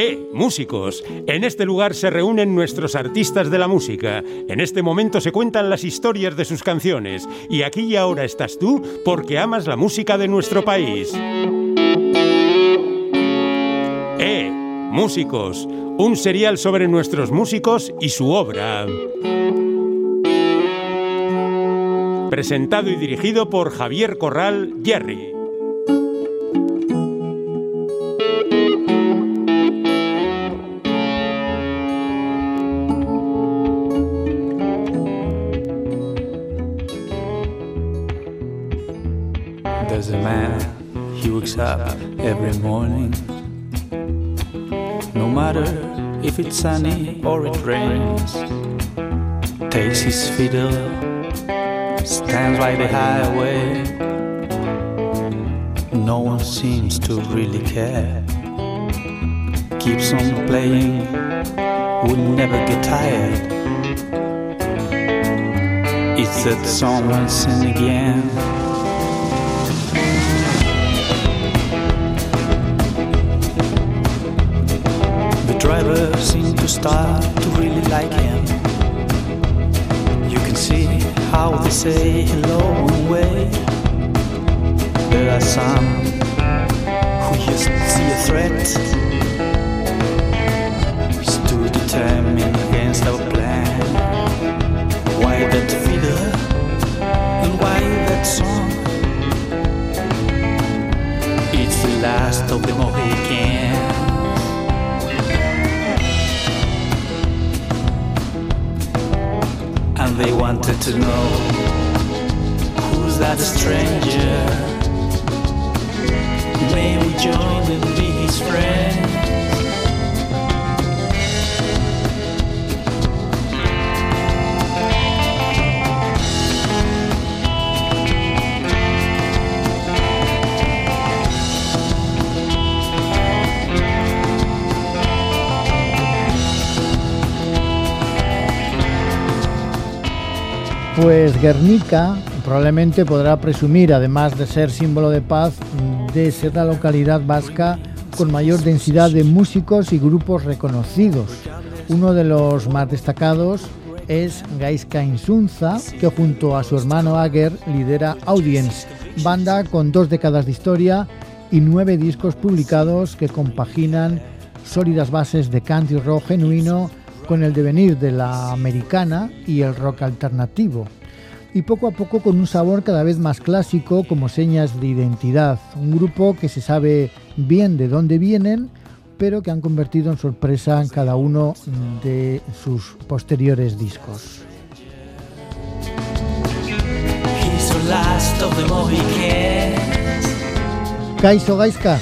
¡Eh, músicos! En este lugar se reúnen nuestros artistas de la música. En este momento se cuentan las historias de sus canciones. Y aquí y ahora estás tú porque amas la música de nuestro país. ¡Eh, músicos! Un serial sobre nuestros músicos y su obra. Presentado y dirigido por Javier Corral Jerry. Wakes up every morning. No matter if it's sunny or it rains. Takes his fiddle, stands by the highway. No one seems to really care. Keeps on playing, would never get tired. It's that someone sin again. Start to really like him. You can see how they say hello and wave. There are some who just see a threat. Stood determined against our plan. Why that fiddle and why that song? It's the last of the Mohicans. They wanted to know who's that stranger. May we join and be his friends? Pues Guernica probablemente podrá presumir, además de ser símbolo de paz, de ser la localidad vasca con mayor densidad de músicos y grupos reconocidos. Uno de los más destacados es Gaisca Insunza, que junto a su hermano Ager lidera Audience, banda con dos décadas de historia y nueve discos publicados que compaginan sólidas bases de country rock genuino con el devenir de la americana y el rock alternativo, y poco a poco con un sabor cada vez más clásico como señas de identidad, un grupo que se sabe bien de dónde vienen, pero que han convertido en sorpresa en cada uno de sus posteriores discos. Kaiso Gaiska,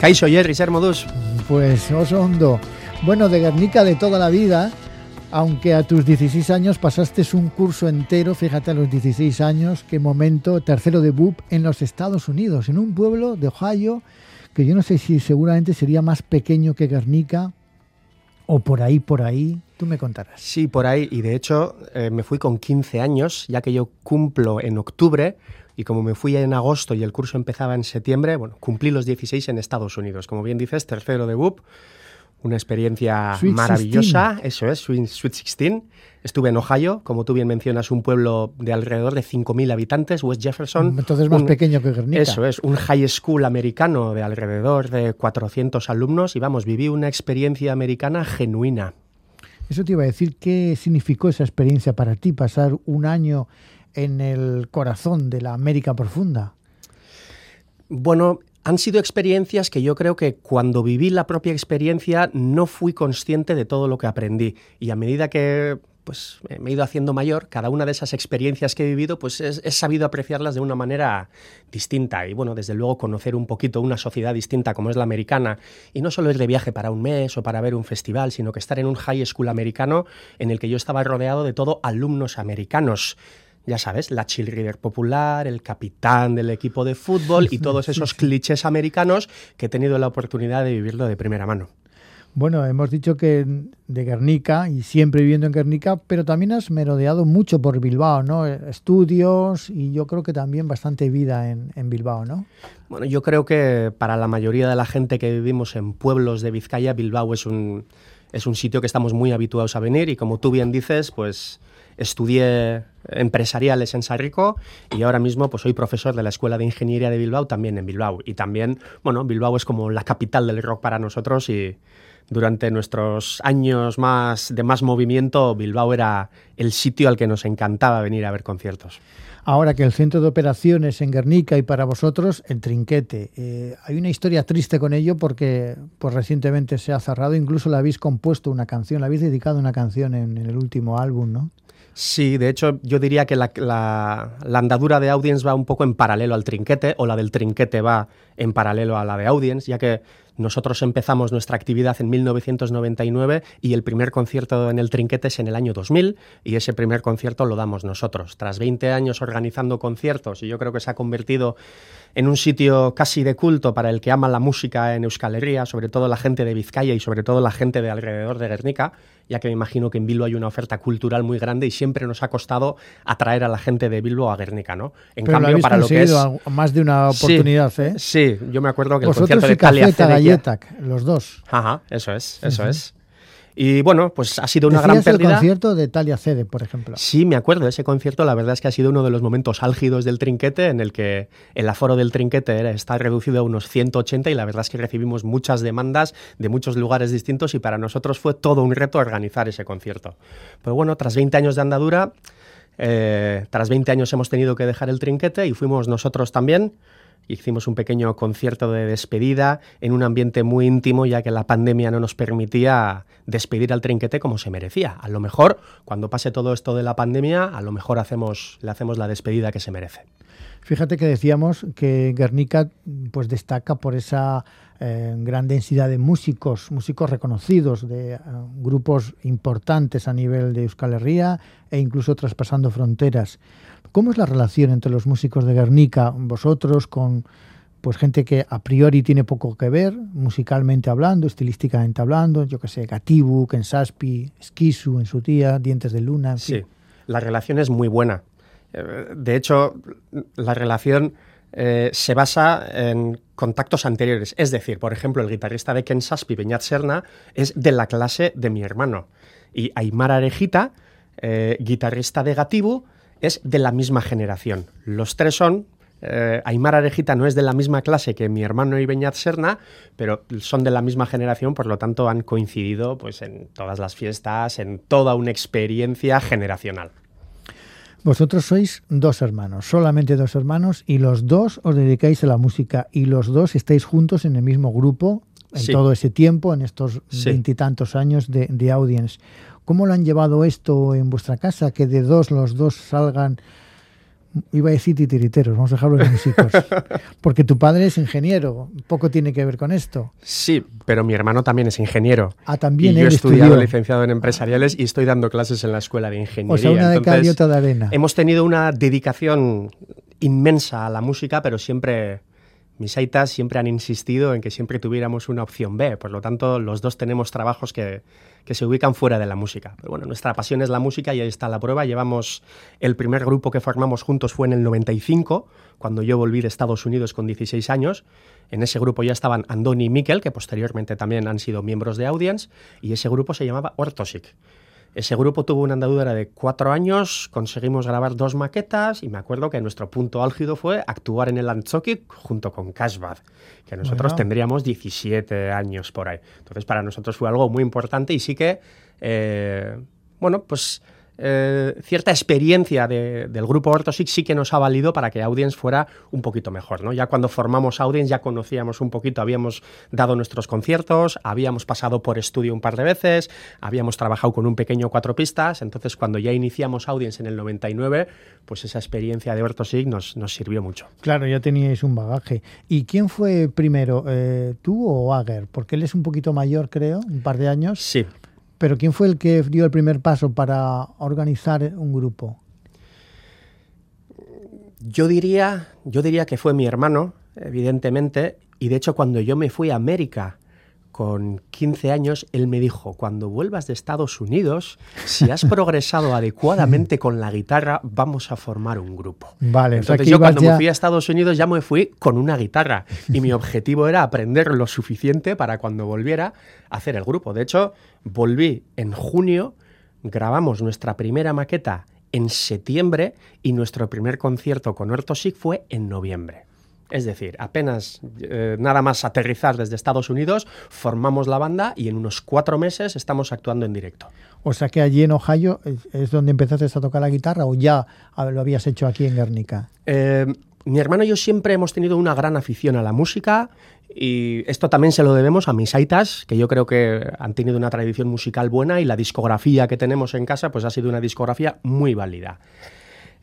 Kaixo, Jerry, ser modus. pues oso hondo. Bueno, de Guernica de toda la vida, aunque a tus 16 años pasaste un curso entero, fíjate a los 16 años, qué momento, tercero de BUP en los Estados Unidos, en un pueblo de Ohio que yo no sé si seguramente sería más pequeño que Guernica o por ahí, por ahí, tú me contarás. Sí, por ahí. Y de hecho, eh, me fui con 15 años, ya que yo cumplo en octubre. Y como me fui en agosto y el curso empezaba en septiembre, bueno, cumplí los 16 en Estados Unidos. Como bien dices, tercero de BUP. Una experiencia Sweet maravillosa. Eso es, Sweet, Sweet 16. Estuve en Ohio, como tú bien mencionas, un pueblo de alrededor de 5.000 habitantes, West Jefferson. Entonces más Un- pequeño que Guernica. Eso es, un high school americano de alrededor de 400 alumnos y vamos, viví una experiencia americana genuina. Eso te iba a decir, ¿qué significó esa experiencia para ti, pasar un año en el corazón de la América profunda? Bueno, han sido experiencias que yo creo que cuando viví la propia experiencia no fui consciente de todo lo que aprendí y a medida que pues me he ido haciendo mayor, cada una de esas experiencias que he vivido, pues es- he sabido apreciarlas de una manera distinta y bueno, desde luego conocer un poquito una sociedad distinta como es la americana y no solo ir de viaje para un mes o para ver un festival, sino que estar en un high school americano en el que yo estaba rodeado de todo alumnos americanos. Ya sabes, la cheerleader popular, el capitán del equipo de fútbol y todos esos clichés americanos que he tenido la oportunidad de vivirlo de primera mano. Bueno, hemos dicho que de Guernica y siempre viviendo en Guernica, pero también has merodeado mucho por Bilbao, ¿no? Estudios y yo creo que también bastante vida en, en, Bilbao, ¿no? Bueno, yo creo que para la mayoría de la gente que vivimos en pueblos de Vizcaya, Bilbao es un, es un sitio que estamos muy habituados a venir y como tú bien dices, pues estudié empresariales en Sarrico y ahora mismo pues soy profesor de la Escuela de Ingeniería de Bilbao también en Bilbao y también, bueno, Bilbao es como la capital del rock para nosotros y durante nuestros años más de más movimiento Bilbao era el sitio al que nos encantaba venir a ver conciertos. Ahora que el centro de operaciones en Guernica y para vosotros el Trinquete. Eh, hay una historia triste con ello porque pues recientemente se ha cerrado, incluso le habéis compuesto una canción, le habéis dedicado una canción en, en el último álbum, ¿no? Sí, de hecho yo diría que la, andadura de Audience va un poco en paralelo al trinquete o la del trinquete va en paralelo a la de Audience, ya que nosotros empezamos nuestra actividad en 1999 y el primer concierto en el Trinquete es en el año 2000 y ese primer concierto lo damos nosotros. Tras 20 años organizando conciertos y yo creo que se ha convertido en un sitio casi de culto para el que ama la música en Euskal Herria, sobre todo la gente de Vizcaya y sobre todo la gente de alrededor de Guernica, ya que me imagino que en Bilbo hay una oferta cultural muy grande y siempre nos ha costado atraer a la gente de Bilbo a Guernica, ¿no? En cambio, para lo que es más de una oportunidad, sí, ¿eh? Sí, yo me acuerdo que Vosotros el concierto y de Talia Galletac, los dos. Ajá, eso es, eso es. Y bueno, pues ha sido una gran pérdida. el concierto de Talia Cede, por ejemplo. Sí, me acuerdo de ese concierto. La verdad es que ha sido uno de los momentos álgidos del trinquete, en el que el aforo del trinquete está reducido a unos 180 y la verdad es que recibimos muchas demandas de muchos lugares distintos y para nosotros fue todo un reto organizar ese concierto. Pero bueno, tras 20 años de andadura, eh, tras 20 años hemos tenido que dejar el trinquete y fuimos nosotros también hicimos un pequeño concierto de despedida en un ambiente muy íntimo, ya que la pandemia no nos permitía despedir al trinquete como se merecía. A lo mejor, cuando pase todo esto de la pandemia, a lo mejor hacemos, le hacemos la despedida que se merece. Fíjate que decíamos que Guernica pues, destaca por esa eh, gran densidad de músicos, músicos reconocidos, de eh, grupos importantes a nivel de Euskal Herria e incluso traspasando fronteras. ¿Cómo es la relación entre los músicos de Guernica, vosotros, con pues gente que a priori tiene poco que ver, musicalmente hablando, estilísticamente hablando, yo que sé, Gatibu, Kensaspi, Esquisu en su tía, Dientes de Luna. sí, la relación es muy buena. Eh, de hecho, la relación eh, se basa en contactos anteriores. Es decir, por ejemplo, el guitarrista de Kensaspi, Beñat Serna, es de la clase de mi hermano. Y Aymar Arejita, eh, guitarrista de Gatibu, es de la misma generación. Los tres son eh, Aymar Arejita no es de la misma clase que mi hermano Ibeñat Serna, pero son de la misma generación, por lo tanto han coincidido pues, en todas las fiestas, en toda una experiencia generacional. Vosotros sois dos hermanos, solamente dos hermanos, y los dos os dedicáis a la música, y los dos estáis juntos en el mismo grupo en todo ese tiempo, en estos veintitantos años de, de audience. ¿Cómo lo han llevado esto en vuestra casa? Que de dos los dos salgan, iba a decir titiriteros, vamos a dejarlo en músicos. Porque tu padre es ingeniero, poco tiene que ver con esto. Sí, pero mi hermano también es ingeniero. Ah, también y yo he estudiado licenciado en empresariales y estoy dando clases en la escuela de ingeniería. O sea, una de otra de arena. Hemos tenido una dedicación inmensa a la música, pero siempre mis aitas siempre han insistido en que siempre tuviéramos una opción B, por lo tanto los dos tenemos trabajos que, que, se ubican fuera de la música. Pero bueno, nuestra pasión es la música y ahí está la prueba. Llevamos, el primer grupo que formamos juntos fue en el 95, cuando yo volví de Estados Unidos con 16 años. En ese grupo ya estaban Andoni y Mikel, que posteriormente también han sido miembros de Audience, y ese grupo se llamaba Ortosic. Ese grupo tuvo una andadura de cuatro años, conseguimos grabar dos maquetas y me acuerdo que nuestro punto álgido fue actuar en el Antzokik junto con Cashbad, que nosotros tendríamos 17 años por ahí. Entonces para nosotros fue algo muy importante y sí que, eh, bueno, pues eh, cierta experiencia del grupo Ortosix sí que nos ha valido para que Audience fuera un poquito mejor. ¿no? Ya cuando formamos Audience ya conocíamos un poquito, habíamos dado nuestros conciertos, habíamos pasado por estudio un par de veces, habíamos trabajado con un pequeño cuatro pistas, entonces cuando ya iniciamos Audience en el 99, pues esa experiencia de Ortosig nos, nos sirvió mucho. Claro, ya teníais un bagaje. ¿Y quién fue primero, eh, tú o Ager? Porque él es un poquito mayor, creo, un par de años. Sí, pero ¿quién fue el que dio el primer paso para organizar un grupo? Yo diría, yo diría que fue mi hermano, evidentemente, y de hecho cuando yo me fui a América con 15 años, él me dijo, cuando vuelvas de Estados Unidos, si has progresado adecuadamente con la guitarra, vamos a formar un grupo. Vale, Entonces yo cuando me fui a Estados Unidos ya me fui con una guitarra y mi objetivo era aprender lo suficiente para cuando volviera a hacer el grupo. De hecho, volví en junio, grabamos nuestra primera maqueta en septiembre y nuestro primer concierto con Ortosic fue en noviembre. Es decir, apenas eh, nada más aterrizar desde Estados Unidos, formamos la banda y en unos cuatro meses estamos actuando en directo. O sea que allí en Ohio es donde empezaste a tocar la guitarra o ya lo habías hecho aquí en Guernica. Eh, mi hermano y yo siempre hemos tenido una gran afición a la música y esto también se lo debemos a mis aitas, que yo creo que han tenido una tradición musical buena y la discografía que tenemos en casa pues ha sido una discografía muy válida.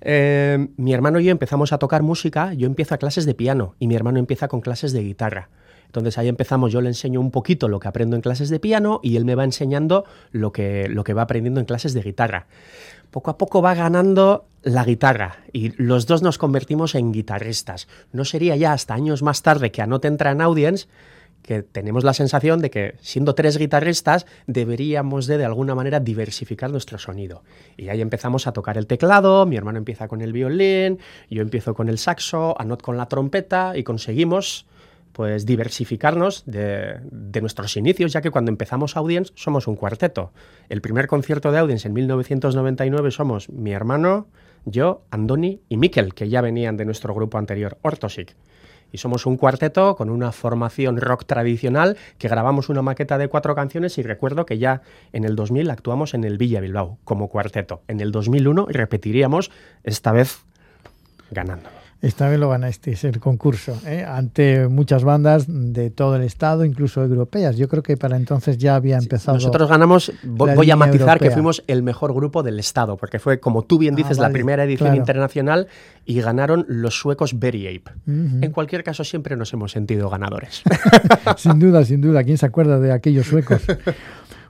Eh, mi hermano y yo empezamos a tocar música, yo empiezo a clases de piano y mi hermano empieza con clases de guitarra. Entonces ahí empezamos, yo le enseño un poquito lo que aprendo en clases de piano y él me va enseñando lo que, lo que va aprendiendo en clases de guitarra. Poco a poco va ganando la guitarra y los dos nos convertimos en guitarristas. No sería ya hasta años más tarde que Anote entra en Audience que tenemos la sensación de que siendo tres guitarristas deberíamos de de alguna manera diversificar nuestro sonido. Y ahí empezamos a tocar el teclado, mi hermano empieza con el violín, yo empiezo con el saxo, Anot con la trompeta y conseguimos pues diversificarnos de, de, nuestros inicios, ya que cuando empezamos Audience somos un cuarteto. El primer concierto de Audience en 1999 somos mi hermano, yo, Andoni y Mikel, que ya venían de nuestro grupo anterior, Ortosic y somos un cuarteto con una formación rock tradicional que grabamos una maqueta de cuatro canciones y recuerdo que ya en el 2000 actuamos en el Villa Bilbao como cuarteto. En el 2001 repetiríamos, esta vez ganando. Esta vez lo ganasteis el concurso, ¿eh? ante muchas bandas de todo el estado, incluso europeas. Yo creo que para entonces ya había empezado. nosotros ganamos, voy a matizar que fuimos el mejor grupo del estado, porque fue, como tú bien ah, dices, la primera edición internacional y ganaron los suecos Berry Ape. En cualquier caso, siempre nos hemos sentido ganadores. sin duda, sin duda. ¿Quién se acuerda de aquellos suecos?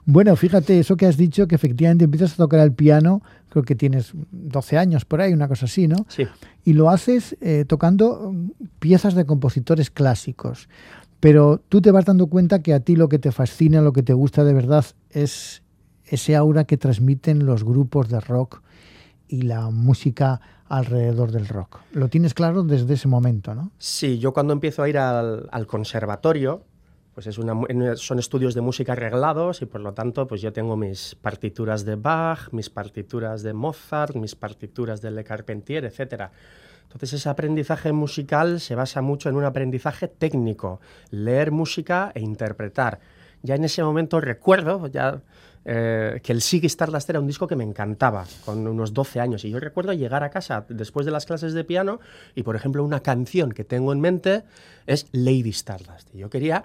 Bueno, fíjate, eso que has dicho, que efectivamente empiezas a tocar el piano, creo que tienes 12 años por ahí, una cosa así, ¿no? Sí. Y lo haces eh, tocando mm, piezas de compositores clásicos. Pero tú te vas dando cuenta que a ti lo que te fascina, lo que te gusta de verdad es ese aura que transmiten los grupos de rock y la música alrededor del rock. Lo tienes claro desde ese momento, ¿no? Sí, yo cuando empiezo a ir al, al conservatorio, pues es una, son estudios de música arreglados y por lo tanto pues yo tengo mis partituras de Bach, mis partituras de Mozart, mis partituras de Le Carpentier, etc. Entonces ese aprendizaje musical se basa mucho en un aprendizaje técnico, leer música e interpretar. Ya en ese momento recuerdo ya eh, que el Sig Stardust era un disco que me encantaba, con unos 12 años. Y yo recuerdo llegar a casa después de las clases de piano y, por ejemplo, una canción que tengo en mente es Lady Stardust. Y yo quería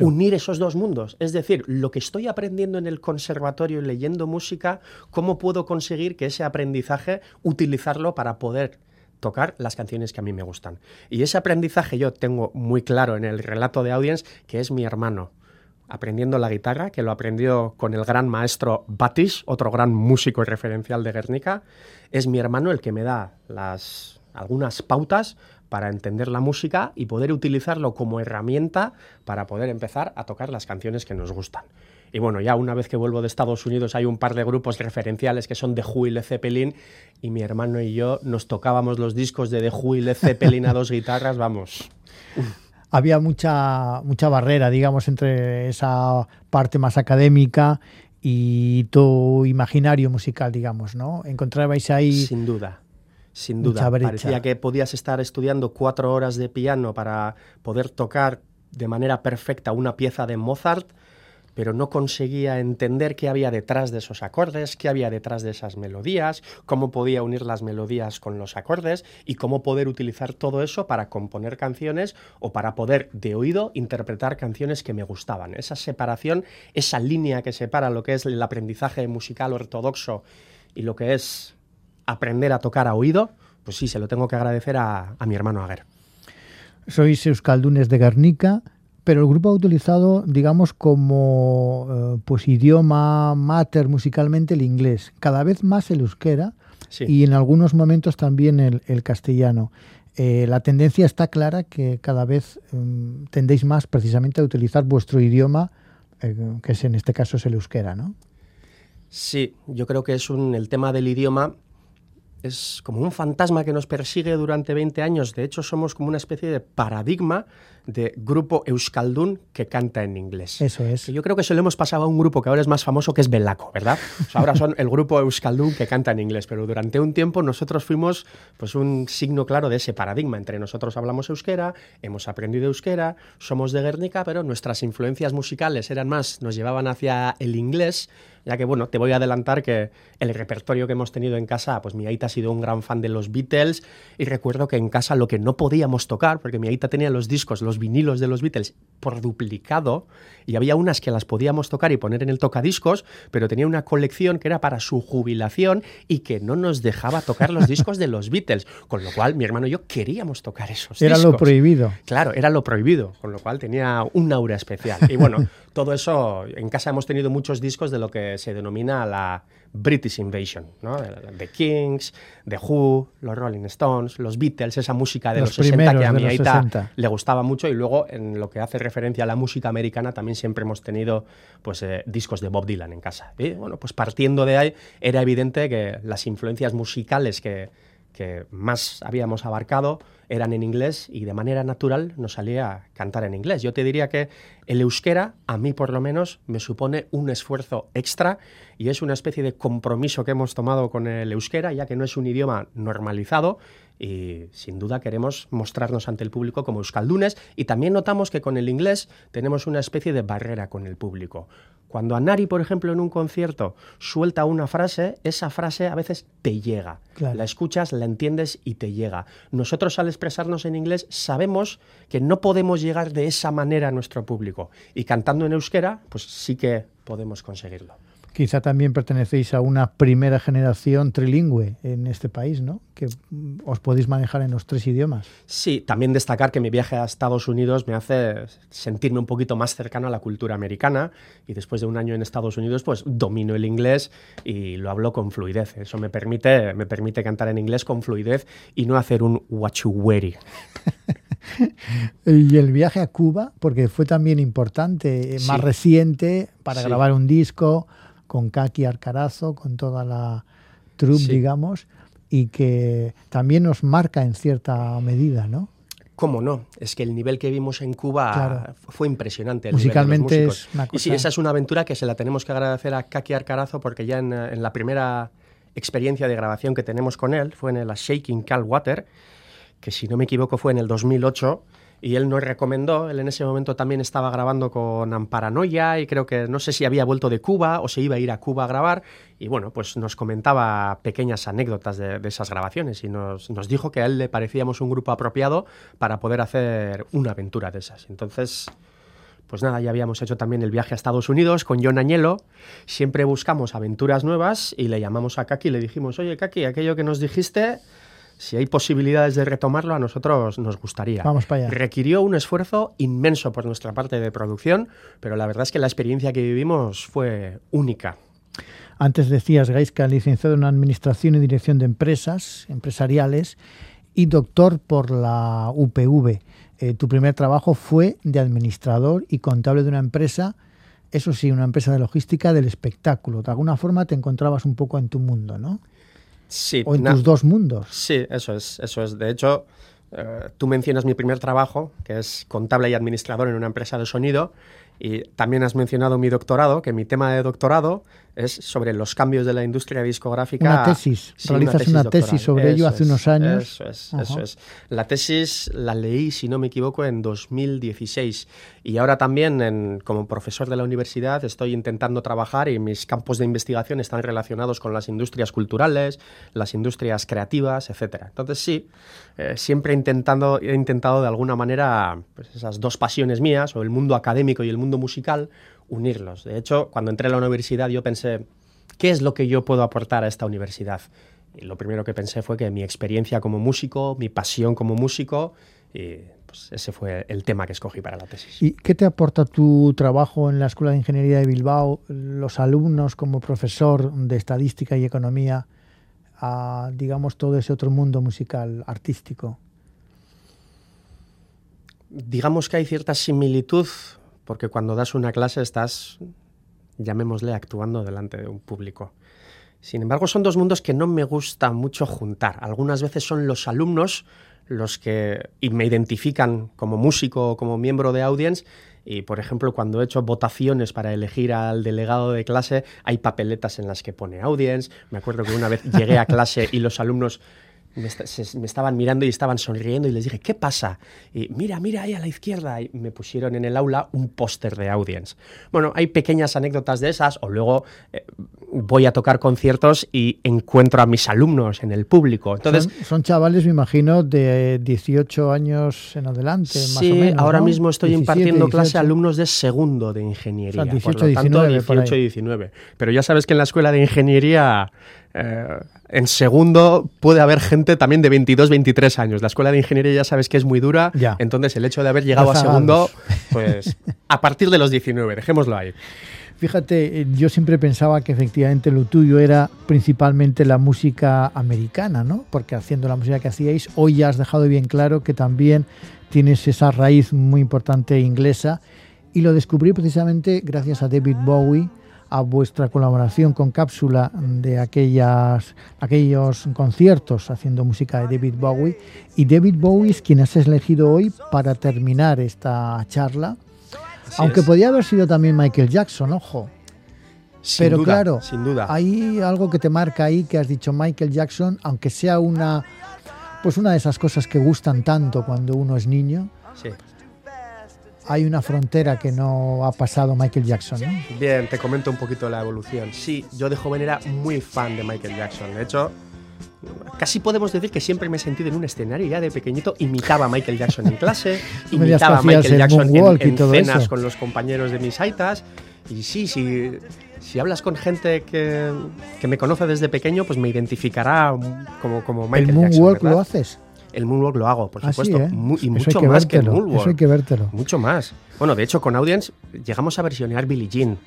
unir esos dos mundos. Es decir, lo que estoy aprendiendo en el conservatorio y leyendo música, ¿cómo puedo conseguir que ese aprendizaje utilizarlo para poder tocar las canciones que a mí me gustan? Y ese aprendizaje yo tengo muy claro en el relato de Audience, que es mi hermano aprendiendo la guitarra, que lo aprendió con el gran maestro Batis, otro gran músico y referencial de Guernica. Es mi hermano el que me da las algunas pautas para entender la música y poder utilizarlo como herramienta para poder empezar a tocar las canciones que nos gustan. Y bueno, ya una vez que vuelvo de Estados Unidos hay un par de grupos referenciales que son The Who y Led Zeppelin y mi hermano y yo nos tocábamos los discos de The Who y Led Zeppelin a dos guitarras, vamos. Había mucha, mucha barrera, digamos, entre esa parte más académica y tu imaginario musical, digamos, ¿no? Encontrabais ahí... Sin duda sin duda. Parecía que podías estar estudiando cuatro horas de piano para poder tocar de manera perfecta una pieza de Mozart, pero no conseguía entender qué había detrás de esos acordes, qué había detrás de esas melodías, cómo podía unir las melodías con los acordes y cómo poder utilizar todo eso para componer canciones o para poder de oído interpretar canciones que me gustaban. Esa separación, esa línea que separa lo que es el aprendizaje musical ortodoxo y lo que es aprender a tocar a oído, pues sí, se lo tengo que agradecer a, mi hermano Aguer. Sois euskaldunes de Guernica, pero el grupo ha utilizado, digamos, como eh, pues idioma mater musicalmente el inglés, cada vez más el euskera y en algunos momentos también el, castellano. eh, la tendencia está clara que cada vez um, tendéis más precisamente a utilizar vuestro idioma, eh, que es en este caso es el euskera, ¿no? Sí, yo creo que es un, el tema del idioma es como un fantasma que nos persigue durante 20 años. De hecho, somos como una especie de paradigma de grupo Euskaldun que canta en inglés. Eso es. yo creo que se lo hemos pasado a un grupo que ahora es más famoso, que es Belaco, ¿verdad? ahora son el grupo Euskaldun que canta en inglés, pero durante un tiempo nosotros fuimos pues un signo claro de ese paradigma. Entre nosotros hablamos euskera, hemos aprendido euskera, somos de Guernica, pero nuestras influencias musicales eran más, nos llevaban hacia el inglés ya que bueno, te voy a adelantar que el repertorio que hemos tenido en casa, pues mi aita ha sido un gran fan de los Beatles y recuerdo que en casa lo que no podíamos tocar, porque mi aita tenía los discos, los vinilos de los Beatles por duplicado y había unas que las podíamos tocar y poner en el tocadiscos, pero tenía una colección que era para su jubilación y que no nos dejaba tocar los discos de los Beatles, con lo cual mi hermano y yo queríamos tocar esos era discos. Era lo prohibido. Claro, era lo prohibido, con lo cual tenía un aura especial. Y bueno, todo eso, en casa hemos tenido muchos discos de lo que se denomina la British Invasion, ¿no? The Kings, The Who, los Rolling Stones, los Beatles, esa música de los, 60 que a mi Aita le gustaba mucho y luego en lo que hace referencia a la música americana también siempre hemos tenido pues eh, discos de Bob Dylan en casa. Y bueno, pues partiendo de ahí era evidente que las influencias musicales que, que más habíamos abarcado eran en inglés y de manera natural nos salía cantar en inglés. Yo te diría que el euskera, a mí por lo menos, me supone un esfuerzo extra y es una especie de compromiso que hemos tomado con el euskera, ya que no es un idioma normalizado y sin duda queremos mostrarnos ante el público como euskaldunes y también notamos que con el inglés tenemos una especie de barrera con el público. Cuando Anari, por ejemplo, en un concierto suelta una frase, esa frase a veces te llega. La escuchas, la entiendes y te llega. Nosotros al expresarnos en inglés sabemos que no podemos llegar de esa manera a nuestro público. Y cantando en euskera, pues sí que podemos conseguirlo. Quizá también pertenecéis a una primera generación trilingüe en este país, ¿no? Que os podéis manejar en los tres idiomas. Sí, también destacar que mi viaje a Estados Unidos me hace sentirme un poquito más cercano a la cultura americana y después de un año en Estados Unidos pues domino el inglés y lo hablo con fluidez. Eso me permite, me permite cantar en inglés con fluidez y no hacer un wachuweri. y el viaje a Cuba, porque fue también importante, más reciente, para grabar un disco con Kaki Arcarazo, con toda la troupe, digamos, y que también nos marca en cierta medida, ¿no? ¿Cómo no? Es que el nivel que vimos en Cuba fue impresionante. Musicalmente es una cosa... Y sí, esa es una aventura que se la tenemos que agradecer a Kaki Arcarazo porque ya en, la primera experiencia de grabación que tenemos con él fue en la Shaking Cal Water, que si no me equivoco fue en el 2008 y él nos recomendó, él en ese momento también estaba grabando con Amparanoia y creo que no sé si había vuelto de Cuba o se iba a ir a Cuba a grabar y bueno, pues nos comentaba pequeñas anécdotas de, esas grabaciones y nos, nos, dijo que a él le parecíamos un grupo apropiado para poder hacer una aventura de esas. Entonces, pues nada, ya habíamos hecho también el viaje a Estados Unidos con John Añelo, siempre buscamos aventuras nuevas y le llamamos a Kaki y le dijimos, oye Kaki, aquello que nos dijiste si hay posibilidades de retomarlo, a nosotros nos gustaría. Vamos para allá. Requirió un esfuerzo inmenso por nuestra parte de producción, pero la verdad es que la experiencia que vivimos fue única. Antes decías, Gaisca, licenciado en Administración y Dirección de Empresas, empresariales, y doctor por la UPV. Eh, tu primer trabajo fue de administrador y contable de una empresa, eso sí, una empresa de logística del espectáculo. De alguna forma te encontrabas un poco en tu mundo, ¿no? Sí, o en tus dos mundos. Sí, eso es, eso es. De hecho, eh, tú mencionas mi primer trabajo, que es contable y administrador en una empresa de sonido, y también has mencionado mi doctorado, que mi tema de doctorado es sobre los cambios de la industria discográfica. Una tesis. Realizas una tesis, sobre ello hace unos años. Eso es, eso es. La tesis la leí, si no me equivoco, en 2016. Y ahora también, como profesor de la universidad, estoy intentando trabajar y mis campos de investigación están relacionados con las industrias culturales, las industrias creativas, etc. Entonces, sí, eh, siempre intentando, he intentado de alguna manera pues, esas dos pasiones mías, o el mundo académico y el mundo musical, unirlos. De hecho, cuando entré a la universidad yo pensé, ¿qué es lo que yo puedo aportar a esta universidad? Y lo primero que pensé fue que mi experiencia como músico, mi pasión como músico, y pues ese fue el tema que escogí para la tesis. ¿Y qué te aporta tu trabajo en la Escuela de Ingeniería de Bilbao, los alumnos como profesor de estadística y economía, a, digamos, todo ese otro mundo musical, artístico? digamos que hay cierta similitud, porque cuando das una clase estás, llamémosle, actuando delante de un público. Sin embargo, son dos mundos que no me gusta mucho juntar. Algunas veces son los alumnos los que y me identifican como músico o como miembro de audience y, por ejemplo, cuando he hecho votaciones para elegir al delegado de clase, hay papeletas en las que pone audience. Me acuerdo que una vez llegué a clase y los alumnos me, estaban mirando y estaban sonriendo y les dije, ¿qué pasa? Y mira, mira ahí a la izquierda. Y me pusieron en el aula un póster de Audience. Bueno, hay pequeñas anécdotas de esas o luego eh, voy a tocar conciertos y encuentro a mis alumnos en el público. Entonces, son, chavales, me imagino, de 18 años en adelante. Sí, más o menos, ahora mismo estoy impartiendo clase a alumnos de segundo de ingeniería. O sea, 18, 19, 18 y 19. Pero ya sabes que en la escuela de ingeniería eh, en segundo puede haber gente también de 22, 23 años. La escuela de ingeniería ya sabes que es muy dura, entonces el hecho de haber llegado a segundo, pues a partir de los 19, dejémoslo ahí. Fíjate, eh, yo siempre pensaba que efectivamente lo tuyo era principalmente la música americana, ¿no? Porque haciendo la música que hacíais, hoy ya has dejado bien claro que también tienes esa raíz muy importante inglesa y lo descubrí precisamente gracias a David Bowie, a vuestra colaboración con Cápsula de aquellas, aquellos conciertos haciendo música de David Bowie. Y David Bowie es quien has elegido hoy para terminar esta charla. Aunque podía haber sido también Michael Jackson, ojo. Pero claro, sin duda. hay algo que te marca ahí que has dicho Michael Jackson, aunque sea una, pues una de esas cosas que gustan tanto cuando uno es niño. Sí hay una frontera que no ha pasado Michael Jackson, ¿no? Bien, te comento un poquito la evolución. Sí, yo de joven era muy fan de Michael Jackson. De hecho, casi podemos decir que siempre me he sentido en un escenario. Ya de pequeñito imitaba a Michael Jackson en clase, imitaba a Michael Jackson en, cenas con los compañeros de mis aitas. Y sí, sí, si hablas con gente que, que, me conoce desde pequeño, pues me identificará como, como Michael ¿El moonwalk lo haces? El moonwalk lo hago, por ah, supuesto. ¿eh? y mucho más que el moonwalk. Eso hay que vértelo. Mucho más. Bueno, de hecho, con Audience llegamos a versionear Billie Jean.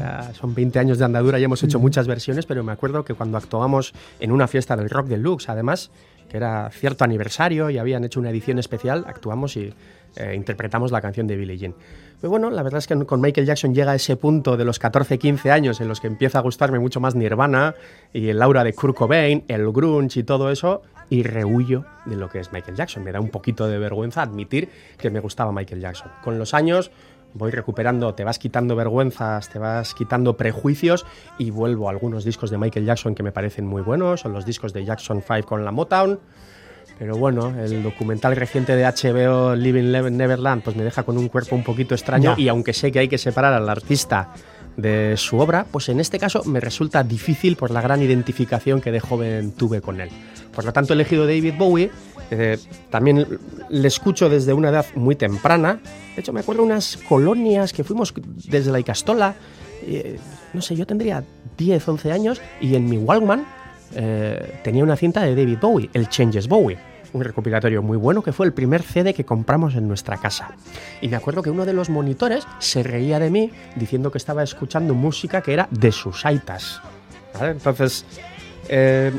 Ah. son 20 años de andadura y hemos hecho muchas versiones, pero me acuerdo que cuando actuamos en una fiesta del Rock Deluxe, además, que era cierto aniversario y habían hecho una edición especial, actuamos y eh, interpretamos la canción de Billie Jean. Pero bueno, la verdad es que con Michael Jackson llega a ese punto de los 14-15 años en los que empieza a gustarme mucho más Nirvana y el aura de Kurt Cobain, el grunge y todo eso, y rehuyo de lo que es Michael Jackson. Me da un poquito de vergüenza admitir que me gustaba Michael Jackson. Con los años voy recuperando, te vas quitando vergüenzas, te vas quitando prejuicios y vuelvo a algunos discos de Michael Jackson que me parecen muy buenos, son los discos de Jackson 5 con la Motown. Pero bueno, el documental reciente de HBO Living Neverland pues me deja con un cuerpo un poquito extraño y aunque sé que hay que separar al artista de su obra, pues en este caso me resulta difícil por la gran identificación que de joven tuve con él. Por lo tanto, he elegido David Bowie. Eh, también le escucho desde una edad muy temprana. De hecho, me acuerdo unas colonias que fuimos desde la Icastola. Eh, no sé, yo tendría 10, 11 años y en mi Walkman eh, tenía una cinta de David Bowie, el Changes Bowie un recopilatorio muy bueno que fue el primer CD que compramos en nuestra casa. Y me acuerdo que uno de los monitores se reía de mí diciendo que estaba escuchando música que era de sus aitas. Entonces, eh,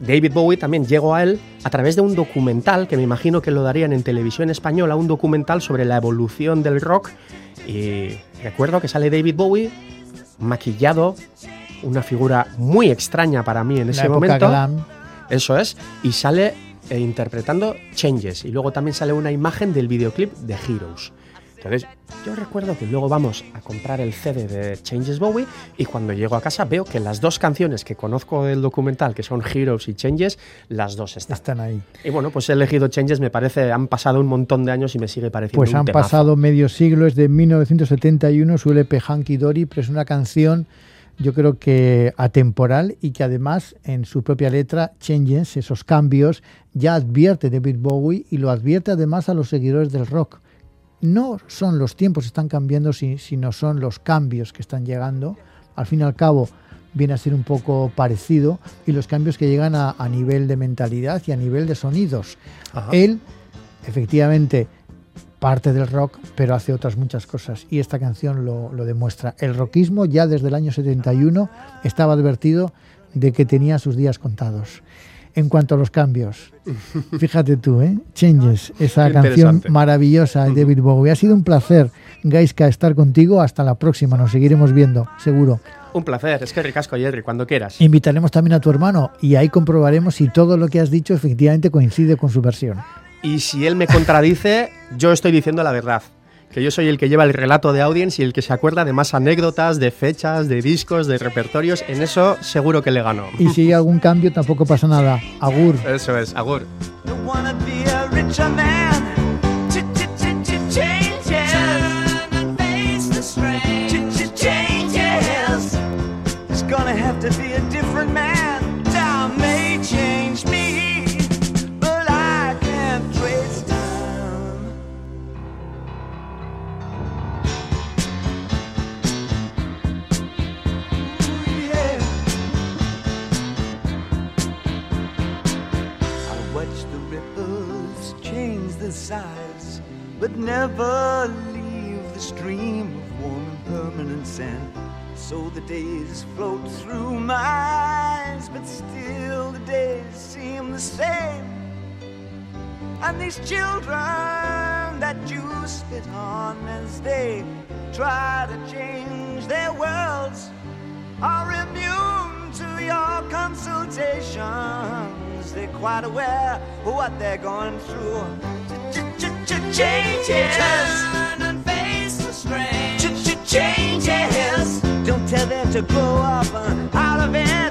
David Bowie también llegó a él a través de un documental que me imagino que lo darían en televisión española, un documental sobre la evolución del rock. Y recuerdo que sale David Bowie maquillado, una figura muy extraña para mí en ese momento. Eso es, y sale e interpretando Changes. Y luego también sale una imagen del videoclip de Heroes. Entonces, yo recuerdo que luego vamos a comprar el CD de Changes Bowie y cuando llego a casa veo que las dos canciones que conozco del documental, que son Heroes y Changes, las dos están. Están ahí. Y bueno, pues he elegido Changes, me parece, han pasado un montón de años y me sigue pareciendo Pues han pasado medio siglo, es de 1971, su LP Hanky Dory, pero es una canción yo creo que atemporal y que además en su propia letra, Changes, esos cambios, ya advierte David Bowie y lo advierte además a los seguidores del rock. No son los tiempos que están cambiando, sino son los cambios que están llegando. Al fin y al cabo, viene a ser un poco parecido y los cambios que llegan a, nivel de mentalidad y a nivel de sonidos. Él, efectivamente, parte del rock, pero hace otras muchas cosas y esta canción lo, demuestra. El rockismo ya desde el año 71 estaba advertido de que tenía sus días contados. En cuanto a los cambios. Fíjate tú, ¿eh? Changes, esa canción maravillosa de David Bowie. Ha sido un placer, Gaiska, estar contigo. Hasta la próxima, nos seguiremos viendo, seguro. Un placer, es que ricasco, Jerry, cuando quieras. Invitaremos también a tu hermano y ahí comprobaremos si todo lo que has dicho efectivamente coincide con su versión. Y si él me contradice, yo estoy diciendo la verdad. Que yo soy el que lleva el relato de audience y el que se acuerda de más anécdotas, de fechas, de discos, de repertorios. En eso seguro que le gano. Y si hay algún cambio, tampoco pasa nada. Agur. Eso es, agur. Never leave the stream of warm and permanent sand. So the days float through my eyes, but still the days seem the same. And these children that you spit on as they try to change their worlds are immune to your consultations. They're quite aware of what they're going through changes. Turn and face the strange. Changes. Don't tell them to grow up uh, out of it.